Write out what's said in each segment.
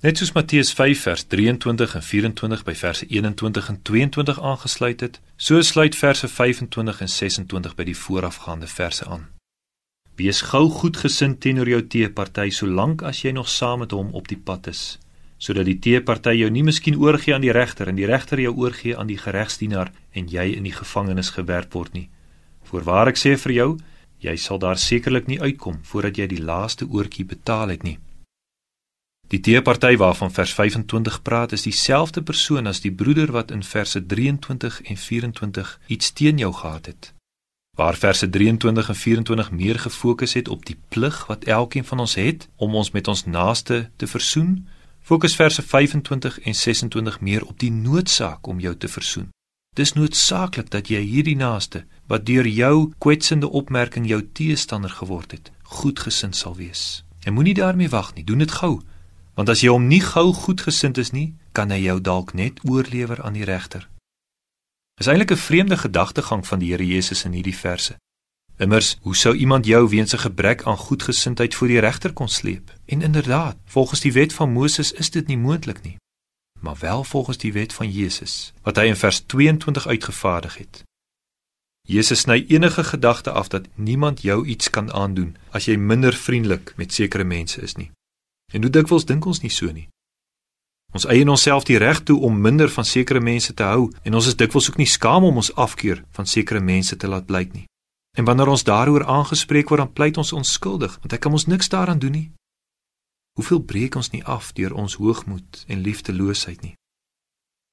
Net soos Matteus 5 vers 23 en 24 by verse 21 en 22 aangesluit het, so sluit verse 25 en 26 by die voorafgaande verse aan. Wees gou goedgesind teenoor jou teeparty solank as jy nog saam met hom op die pad is, sodat die teeparty jou nie miskien oorgee aan die regter en die regter jou oorgee aan die geregsdienaar en jy in die gevangenis gewerp word nie. Voorwaar ek sê vir jou, jy sal daar sekerlik nie uitkom voordat jy die laaste oortjie betaal het nie. Die teeparty waarvan vers 25 praat is dieselfde persoon as die broeder wat in verse 23 en 24 iets teen jou gehad het. Waar verse 23 en 24 meer gefokus het op die plig wat elkeen van ons het om ons met ons naaste te versoen, fokus verse 25 en 26 meer op die noodsaak om jou te versoen. Dis noodsaaklik dat jy hierdie naaste wat deur jou kwetsende opmerking jou teestander geword het, goedgesind sal wees. En moenie daarmee wag nie, doen dit gou. Want as jy hom nie gou goedgesind is nie, kan hy jou dalk net oorlewer aan die regter. Is eintlik 'n vreemde gedagtegang van die Here Jesus in hierdie verse. Immers, hoe sou iemand jou weens 'n gebrek aan goedgesindheid voor die regter kon sleep? En inderdaad, volgens die wet van Moses is dit nie moontlik nie. Maar wel volgens die wet van Jesus, wat hy in vers 22 uitgevaardig het. Jesus sny enige gedagte af dat niemand jou iets kan aandoen as jy minder vriendelik met sekere mense is nie. En hoe dikwels dink ons nie so nie. Ons eien onsself die reg toe om minder van sekere mense te hou en ons is dikwels ook nie skaam om ons afkeer van sekere mense te laat blyk nie. En wanneer ons daaroor aangespreek word, dan pleit ons onskuldig, want hy kan ons niks daaraan doen nie. Hoeveel breek ons nie af deur ons hoogmoed en liefdeloosheid nie.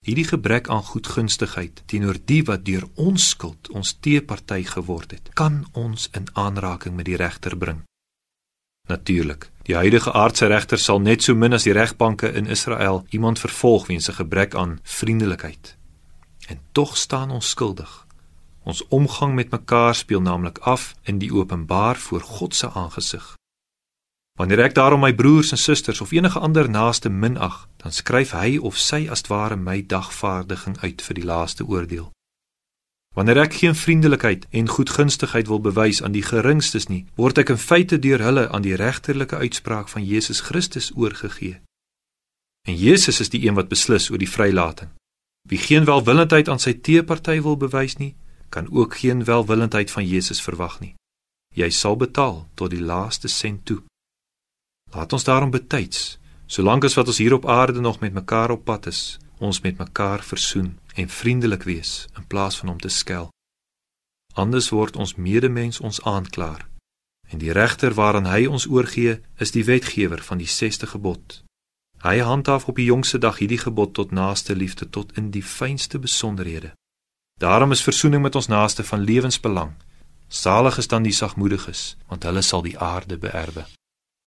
Hierdie gebrek aan goedgunstigheid teenoor die wat deur ons skuld ons teeparty geword het, kan ons in aanraking met die regter bring. Natuurlik. Die huidige aardse regter sal net so min as die regbanke in Israel iemand vervolg weens 'n gebrek aan vriendelikheid. En tog staan ons skuldig. Ons omgang met mekaar speel naamlik af in die openbaar voor God se aangesig. Wanneer ek daarom my broers en susters of enige ander naaste minag, dan skryf hy of sy as ware my dagvaardiging uit vir die laaste oordeel. Wanneer ek geen vriendelikheid en goedgunstigheid wil bewys aan die geringstes nie, word ek in feite deur hulle aan die regterlike uitspraak van Jesus Christus oorgegee. En Jesus is die een wat beslis oor die vrylating. Wie geen welwillendheid aan sy teeparty wil bewys nie, kan ook geen welwillendheid van Jesus verwag nie. Jy sal betaal tot die laaste sent toe. Laat ons daarom betyds, solank as wat ons hier op aarde nog met mekaar op pad is, ons met mekaar versoen en vriendelik wees in plaas van om te skel. Anders word ons medemens ons aanklaer en die regter waaraan hy ons oorgee is die wetgewer van die 6ste gebod. Hy handhaaf op die jongste dag hierdie gebod tot naaste liefde tot in die fynste besonderhede. Daarom is versoening met ons naaste van lewensbelang. Salig is dan die sagmoediges, want hulle sal die aarde beerwe.